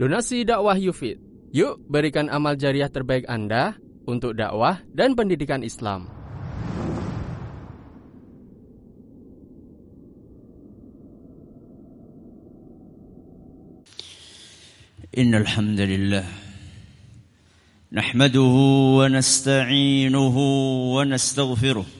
Donasi dakwah Yufid. Yuk berikan amal jariah terbaik Anda untuk dakwah dan pendidikan Islam. Innal hamdalillah nahmaduhu wa nasta'inuhu wa nastaghfiruh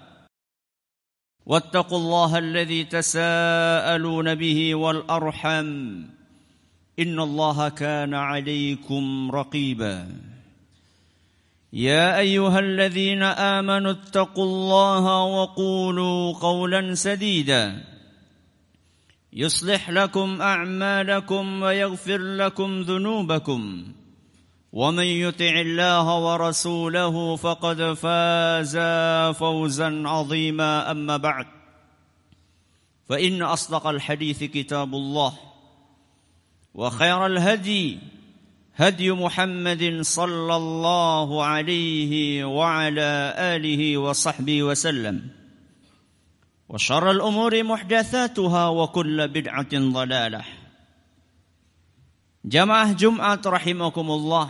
واتقوا الله الذي تساءلون به والأرحم إن الله كان عليكم رقيبا. يا أيها الذين آمنوا اتقوا الله وقولوا قولا سديدا. يصلح لكم أعمالكم ويغفر لكم ذنوبكم. ومن يطع الله ورسوله فقد فاز فوزا عظيما. أما بعد فإن أصدق الحديث كتاب الله وخير الهدي هدي محمد صلى الله عليه وعلى آله وصحبه وسلم وشر الأمور محدثاتها وكل بدعة ضلالة. Jamaah Jumat rahimakumullah.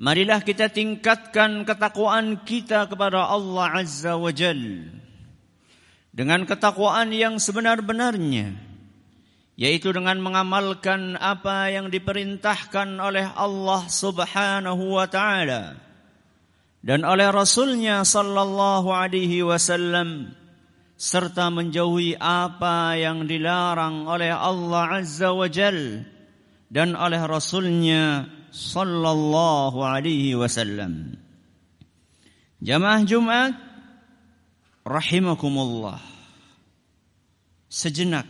Marilah kita tingkatkan ketakwaan kita kepada Allah Azza wa Jal. Dengan ketakwaan yang sebenar-benarnya. Yaitu dengan mengamalkan apa yang diperintahkan oleh Allah subhanahu wa ta'ala. Dan oleh Rasulnya sallallahu alaihi wasallam serta menjauhi apa yang dilarang oleh Allah Azza wa Jal dan oleh Rasulnya sallallahu alaihi wasallam. Jamaah Jumat rahimakumullah. Sejenak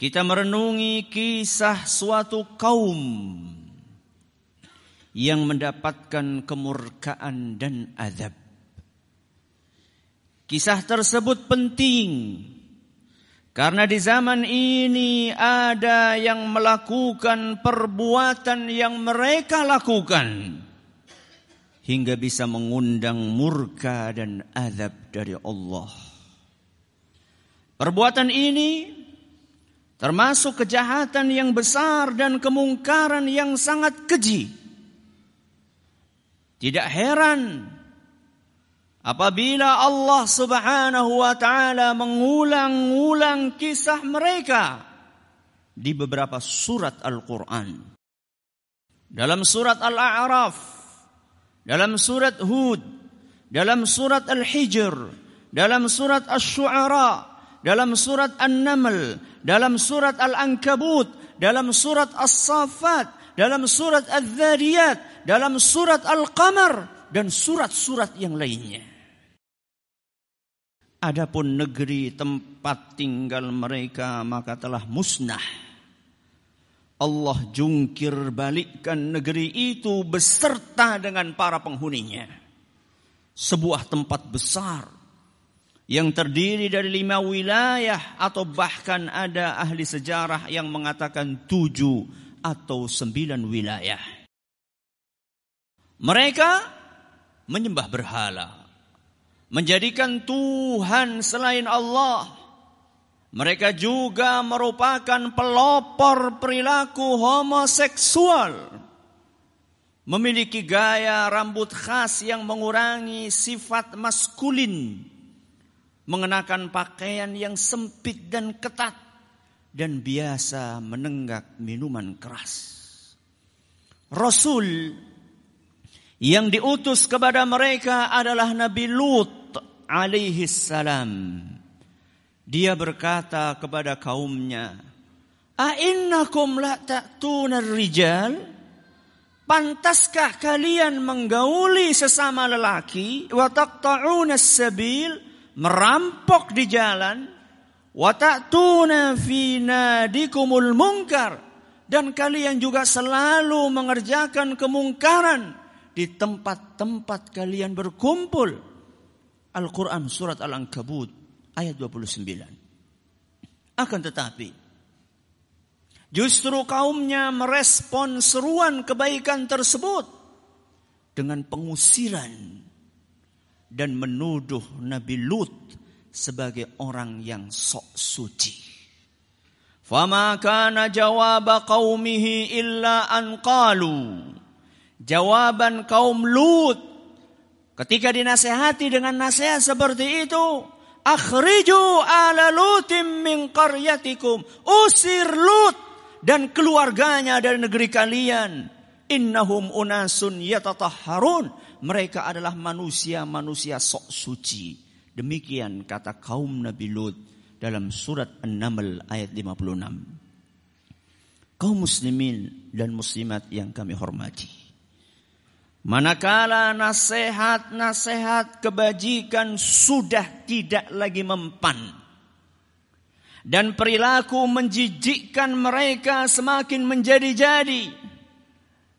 kita merenungi kisah suatu kaum yang mendapatkan kemurkaan dan azab. Kisah tersebut penting karena di zaman ini ada yang melakukan perbuatan yang mereka lakukan hingga bisa mengundang murka dan azab dari Allah. Perbuatan ini termasuk kejahatan yang besar dan kemungkaran yang sangat keji. Tidak heran Apabila Allah Subhanahu wa taala mengulang-ulang kisah mereka di beberapa surat Al-Qur'an. Dalam surat Al-A'raf, dalam surat Hud, dalam surat Al-Hijr, dalam surat Asy-Syu'ara, dalam surat An-Naml, dalam surat Al-Ankabut, dalam surat As-Saffat, dalam surat Adz-Dzariyat, dalam surat Al-Qamar dan surat-surat yang lainnya. Adapun negeri tempat tinggal mereka maka telah musnah. Allah jungkir balikkan negeri itu beserta dengan para penghuninya. Sebuah tempat besar yang terdiri dari lima wilayah atau bahkan ada ahli sejarah yang mengatakan tujuh atau sembilan wilayah. Mereka menyembah berhala menjadikan Tuhan selain Allah. Mereka juga merupakan pelopor perilaku homoseksual. Memiliki gaya rambut khas yang mengurangi sifat maskulin. Mengenakan pakaian yang sempit dan ketat. Dan biasa menenggak minuman keras. Rasul yang diutus kepada mereka adalah Nabi Lut alaihi salam. Dia berkata kepada kaumnya, "A'innakum la ta'tuna rijal?" Pantaskah kalian menggauli sesama lelaki wa taqta'una sabil merampok di jalan wa ta'tuna fi nadikumul munkar dan kalian juga selalu mengerjakan kemungkaran di tempat-tempat kalian berkumpul. Al-Quran surat Al-Ankabut ayat 29. Akan tetapi, justru kaumnya merespon seruan kebaikan tersebut dengan pengusiran dan menuduh Nabi Lut sebagai orang yang sok suci. Fama kana jawab qaumihi illa an qalu. Jawaban kaum Lut ketika dinasehati dengan nasihat seperti itu, akhriju ala lutim min qaryatikum. Usir Lut dan keluarganya dari negeri kalian. Innahum unasun yatatahharun. Mereka adalah manusia-manusia sok suci. Demikian kata kaum Nabi Lut dalam surat An-Naml ayat 56. Kaum muslimin dan muslimat yang kami hormati. Manakala nasihat-nasihat kebajikan sudah tidak lagi mempan. Dan perilaku menjijikkan mereka semakin menjadi-jadi.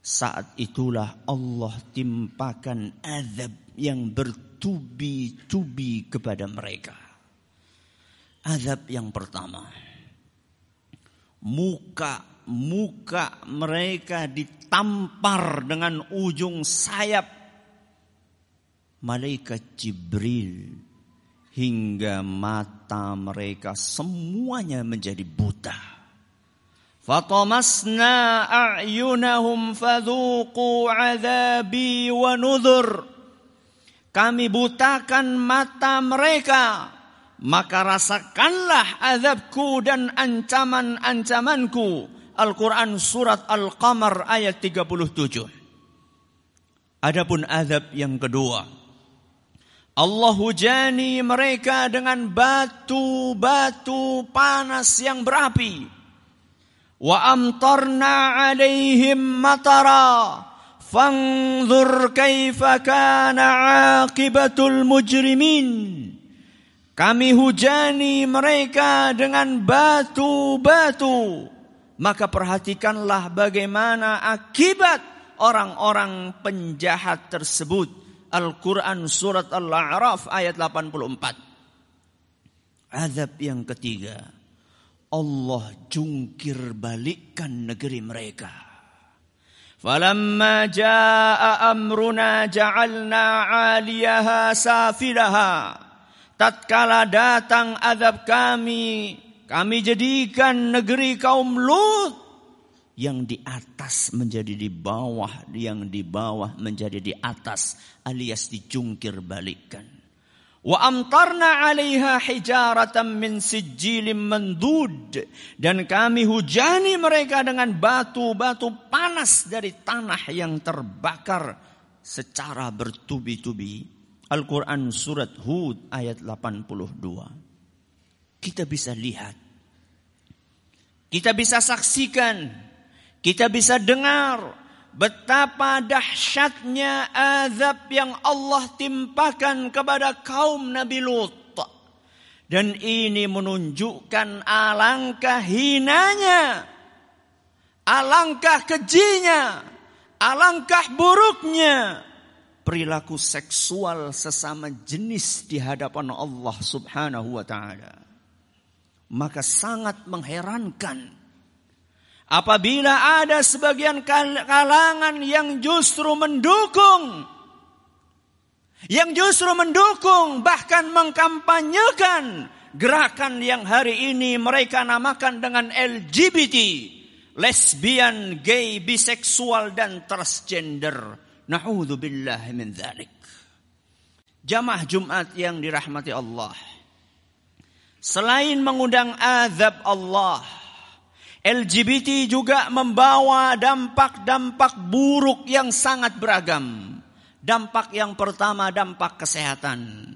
Saat itulah Allah timpakan azab yang bertubi-tubi kepada mereka. Azab yang pertama. Muka muka mereka ditampar dengan ujung sayap malaikat Jibril hingga mata mereka semuanya menjadi buta. Fatamasna a'yunahum fadhuqu azabi wa nudhur. Kami butakan mata mereka maka rasakanlah azabku dan ancaman-ancamanku. Al-Quran surat Al-Qamar ayat 37. Adapun azab yang kedua. Allah hujani mereka dengan batu-batu panas yang berapi. Wa amtarna alaihim matara. Fanzur kaifa kana aqibatul mujrimin. Kami hujani mereka dengan batu-batu. Maka perhatikanlah bagaimana akibat orang-orang penjahat tersebut. Al-Quran surat Al-A'raf ayat 84. Azab yang ketiga. Allah jungkir balikkan negeri mereka. Falamma jaa amruna ja'alna 'aliyaha safilaha tatkala datang adab kami, kami jadikan negeri kaum Lut yang di atas menjadi di bawah, yang di bawah menjadi di atas, alias dijungkir balikkan. Wa amtarna 'alaiha hijaratan min sijilin mandud dan kami hujani mereka dengan batu-batu panas dari tanah yang terbakar secara bertubi-tubi Al-Quran surat Hud ayat 82. Kita bisa lihat. Kita bisa saksikan. Kita bisa dengar. Betapa dahsyatnya azab yang Allah timpakan kepada kaum Nabi Lut. Dan ini menunjukkan alangkah hinanya. Alangkah kejinya. Alangkah buruknya perilaku seksual sesama jenis di hadapan Allah Subhanahu wa taala. Maka sangat mengherankan apabila ada sebagian kalangan yang justru mendukung yang justru mendukung bahkan mengkampanyekan gerakan yang hari ini mereka namakan dengan LGBT, lesbian, gay, biseksual dan transgender Na'udzu billahi min dzalik. Jamaah Jumat yang dirahmati Allah. Selain mengundang azab Allah LGBT juga membawa dampak-dampak buruk yang sangat beragam. Dampak yang pertama dampak kesehatan.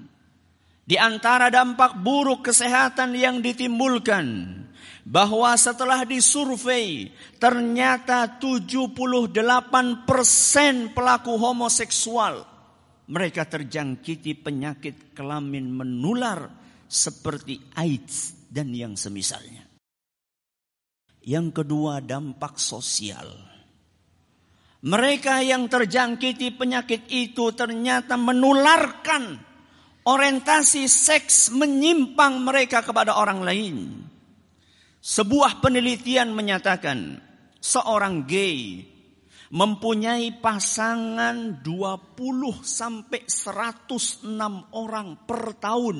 Di antara dampak buruk kesehatan yang ditimbulkan bahwa setelah disurvei ternyata 78% pelaku homoseksual mereka terjangkiti penyakit kelamin menular seperti AIDS dan yang semisalnya. Yang kedua dampak sosial. Mereka yang terjangkiti penyakit itu ternyata menularkan orientasi seks menyimpang mereka kepada orang lain. Sebuah penelitian menyatakan seorang gay mempunyai pasangan 20 sampai 106 orang per tahun.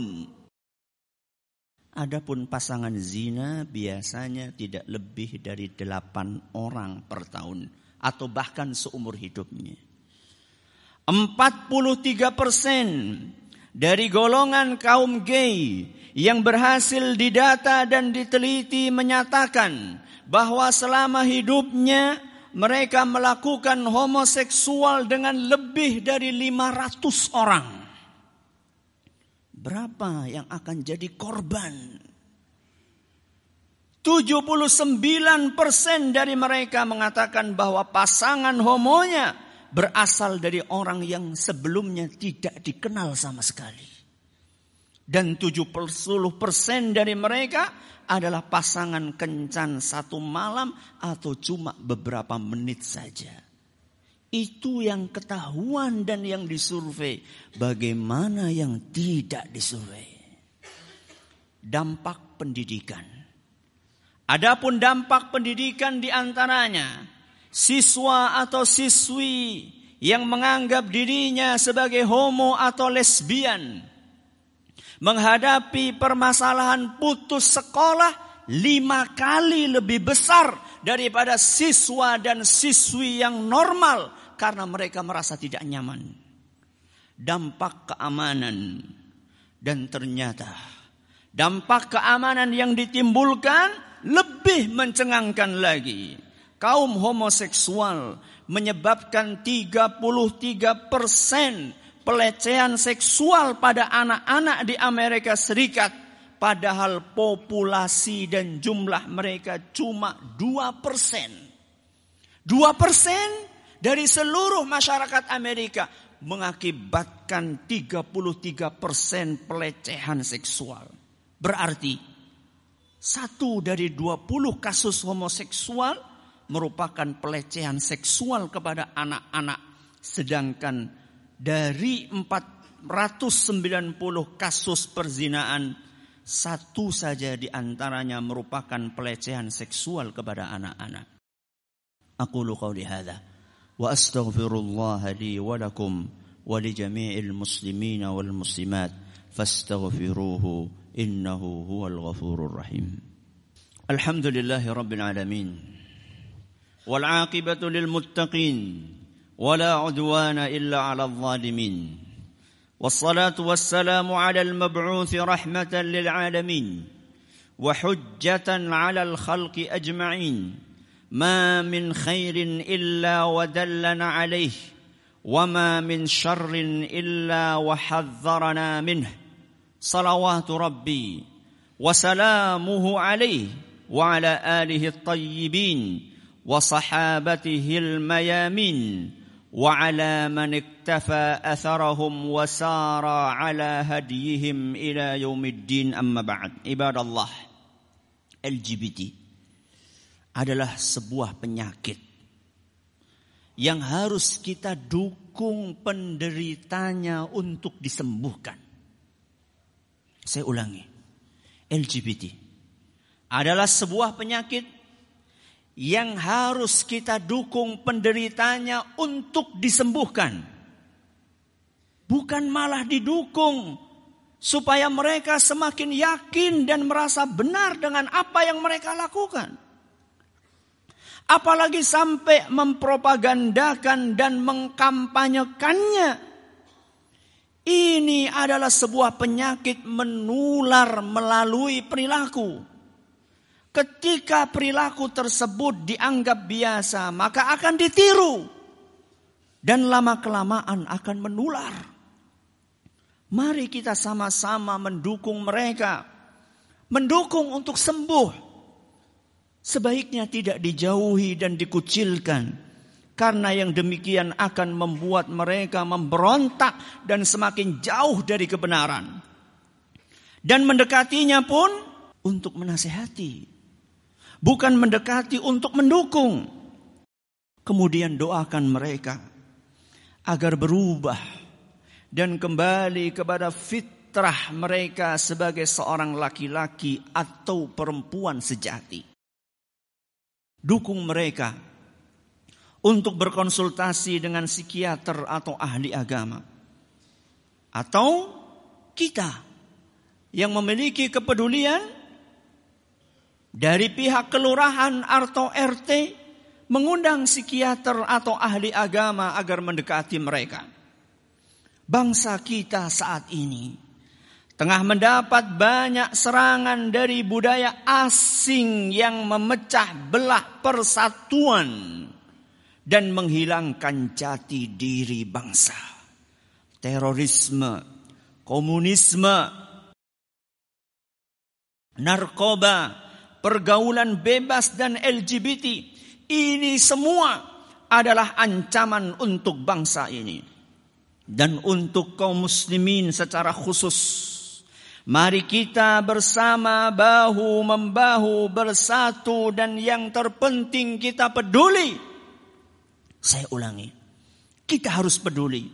Adapun pasangan zina biasanya tidak lebih dari delapan orang per tahun atau bahkan seumur hidupnya. 43 persen dari golongan kaum gay yang berhasil didata dan diteliti menyatakan bahwa selama hidupnya mereka melakukan homoseksual dengan lebih dari 500 orang berapa yang akan jadi korban? 79% dari mereka mengatakan bahwa pasangan homonya berasal dari orang yang sebelumnya tidak dikenal sama sekali. Dan 70% dari mereka adalah pasangan kencan satu malam atau cuma beberapa menit saja. Itu yang ketahuan dan yang disurvei. Bagaimana yang tidak disurvei? Dampak pendidikan. Adapun dampak pendidikan di antaranya siswa atau siswi yang menganggap dirinya sebagai homo atau lesbian menghadapi permasalahan putus sekolah lima kali lebih besar daripada siswa dan siswi yang normal karena mereka merasa tidak nyaman. Dampak keamanan dan ternyata dampak keamanan yang ditimbulkan lebih mencengangkan lagi. Kaum homoseksual menyebabkan 33 persen pelecehan seksual pada anak-anak di Amerika Serikat. Padahal populasi dan jumlah mereka cuma 2 persen. 2 persen dari seluruh masyarakat Amerika mengakibatkan 33 persen pelecehan seksual. Berarti satu dari 20 kasus homoseksual merupakan pelecehan seksual kepada anak-anak. Sedangkan dari 490 kasus perzinaan, satu saja di antaranya merupakan pelecehan seksual kepada anak-anak. Aku lukau lihada. wa astaghfirullah li wa lakum wa li jami'il muslimin wal muslimat fastaghfiruhu innahu huwal ghafurur rahim. Alhamdulillahi rabbil alamin. Wal 'aqibatu lil muttaqin wa la 'udwana illa 'alal zalimin. والصلاة والسلام على المبعوث رحمة للعالمين وحجة على الخلق أجمعين. ما من خير إلا ودلنا عليه وما من شر إلا وحذرنا منه. صلوات ربي وسلامه عليه وعلى آله الطيبين وصحابته الميامين وعلى من اكتفى اثرهم وسار على هديهم الى يوم الدين اما بعد عباد الله LGBT adalah sebuah penyakit yang harus kita dukung penderitanya untuk disembuhkan. Saya ulangi, LGBT adalah sebuah penyakit yang harus kita dukung penderitanya untuk disembuhkan. Bukan malah didukung supaya mereka semakin yakin dan merasa benar dengan apa yang mereka lakukan. Apalagi sampai mempropagandakan dan mengkampanyekannya. Ini adalah sebuah penyakit menular melalui perilaku. Ketika perilaku tersebut dianggap biasa, maka akan ditiru. Dan lama-kelamaan akan menular. Mari kita sama-sama mendukung mereka, mendukung untuk sembuh. Sebaiknya tidak dijauhi dan dikucilkan, karena yang demikian akan membuat mereka memberontak dan semakin jauh dari kebenaran, dan mendekatinya pun untuk menasehati bukan mendekati untuk mendukung. Kemudian doakan mereka agar berubah dan kembali kepada fitrah mereka sebagai seorang laki-laki atau perempuan sejati. Dukung mereka untuk berkonsultasi dengan psikiater atau ahli agama. Atau kita yang memiliki kepedulian dari pihak kelurahan atau RT mengundang psikiater atau ahli agama agar mendekati mereka. Bangsa kita saat ini tengah mendapat banyak serangan dari budaya asing yang memecah belah persatuan dan menghilangkan jati diri bangsa. Terorisme, komunisme, narkoba, pergaulan bebas dan LGBT. Ini semua adalah ancaman untuk bangsa ini. Dan untuk kaum muslimin secara khusus. Mari kita bersama bahu membahu bersatu dan yang terpenting kita peduli. Saya ulangi. Kita harus peduli.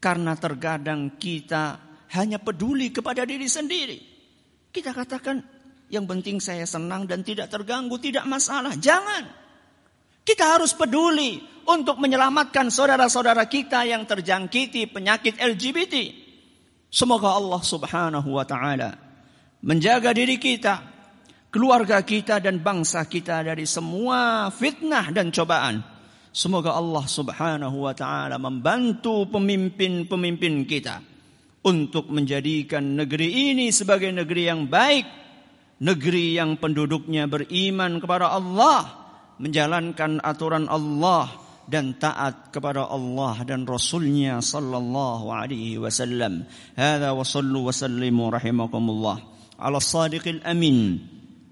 Karena terkadang kita hanya peduli kepada diri sendiri. Kita katakan yang penting saya senang dan tidak terganggu, tidak masalah. Jangan. Kita harus peduli untuk menyelamatkan saudara-saudara kita yang terjangkiti penyakit LGBT. Semoga Allah Subhanahu wa taala menjaga diri kita, keluarga kita dan bangsa kita dari semua fitnah dan cobaan. Semoga Allah Subhanahu wa taala membantu pemimpin-pemimpin kita untuk menjadikan negeri ini sebagai negeri yang baik negeri yang penduduknya beriman kepada Allah, menjalankan aturan Allah dan taat kepada Allah dan Rasulnya sallallahu alaihi wasallam. Hada wa sallu wa sallimu rahimakumullah ala sadiqil amin.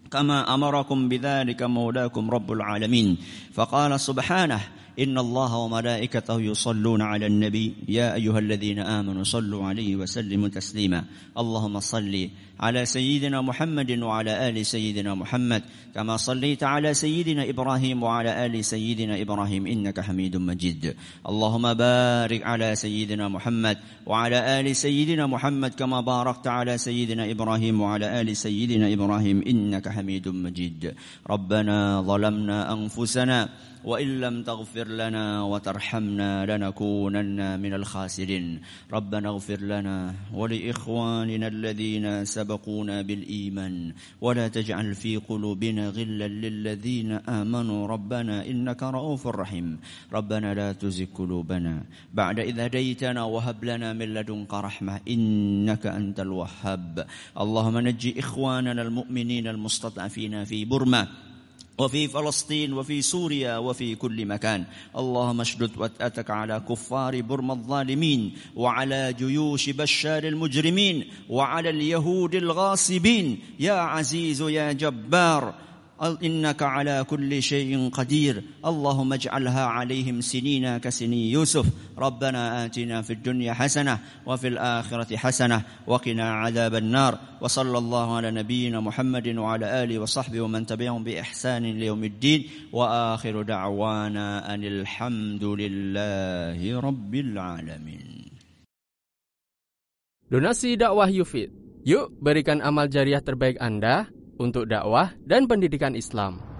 كما امركم بذلك مولاكم رب العالمين فقال سبحانه إن الله وملائكته يصلون على النبي. يا أيها الذين آمنوا صلوا عليه وسلموا تسليما. اللهم صل على سيدنا محمد وعلى آل سيدنا محمد كما صليت على سيدنا إبراهيم وعلى آل سيدنا إبراهيم إنك حميد مجيد. اللهم بارك على سيدنا محمد وعلى آل سيدنا محمد كما باركت على سيدنا إبراهيم وعلى آل سيدنا إبراهيم إنك حميد مجيد. ربنا ظلمنا أنفسنا وإن لم تغفر لنا وترحمنا لنكونن من الخاسرين. ربنا اغفر لنا ولإخواننا الذين سبقونا بالإيمان. ولا تجعل في قلوبنا غلا للذين آمنوا. ربنا إنك رؤوف رحيم. ربنا لا تزغ قلوبنا بعد إذ هديتنا وهب لنا من لدنك رحمة إنك أنت الوهاب. اللهم نجي إخواننا المؤمنين المستضعفين في برما وفي فلسطين وفي سوريا وفي كل مكان. اللهم اشدد وتأتك على كفار برما الظالمين وعلى جيوش بشار المجرمين وعلى اليهود الغاصبين. يا عزيز يا جبار إنك على كل شيء قدير. اللهم اجعلها عليهم سنين كسني يوسف. ربنا آتنا في الدنيا حسنة وفي الآخرة حسنة وقنا عذاب النار. وصلى الله على نبينا محمد وعلى آله وصحبه ومن تبعهم بإحسان ليوم الدين. وآخر دعوانا أن الحمد لله رب العالمين. Donasi dakwah Yufid. Yuk berikan amal jariah terbaik Anda. Untuk dakwah dan pendidikan Islam.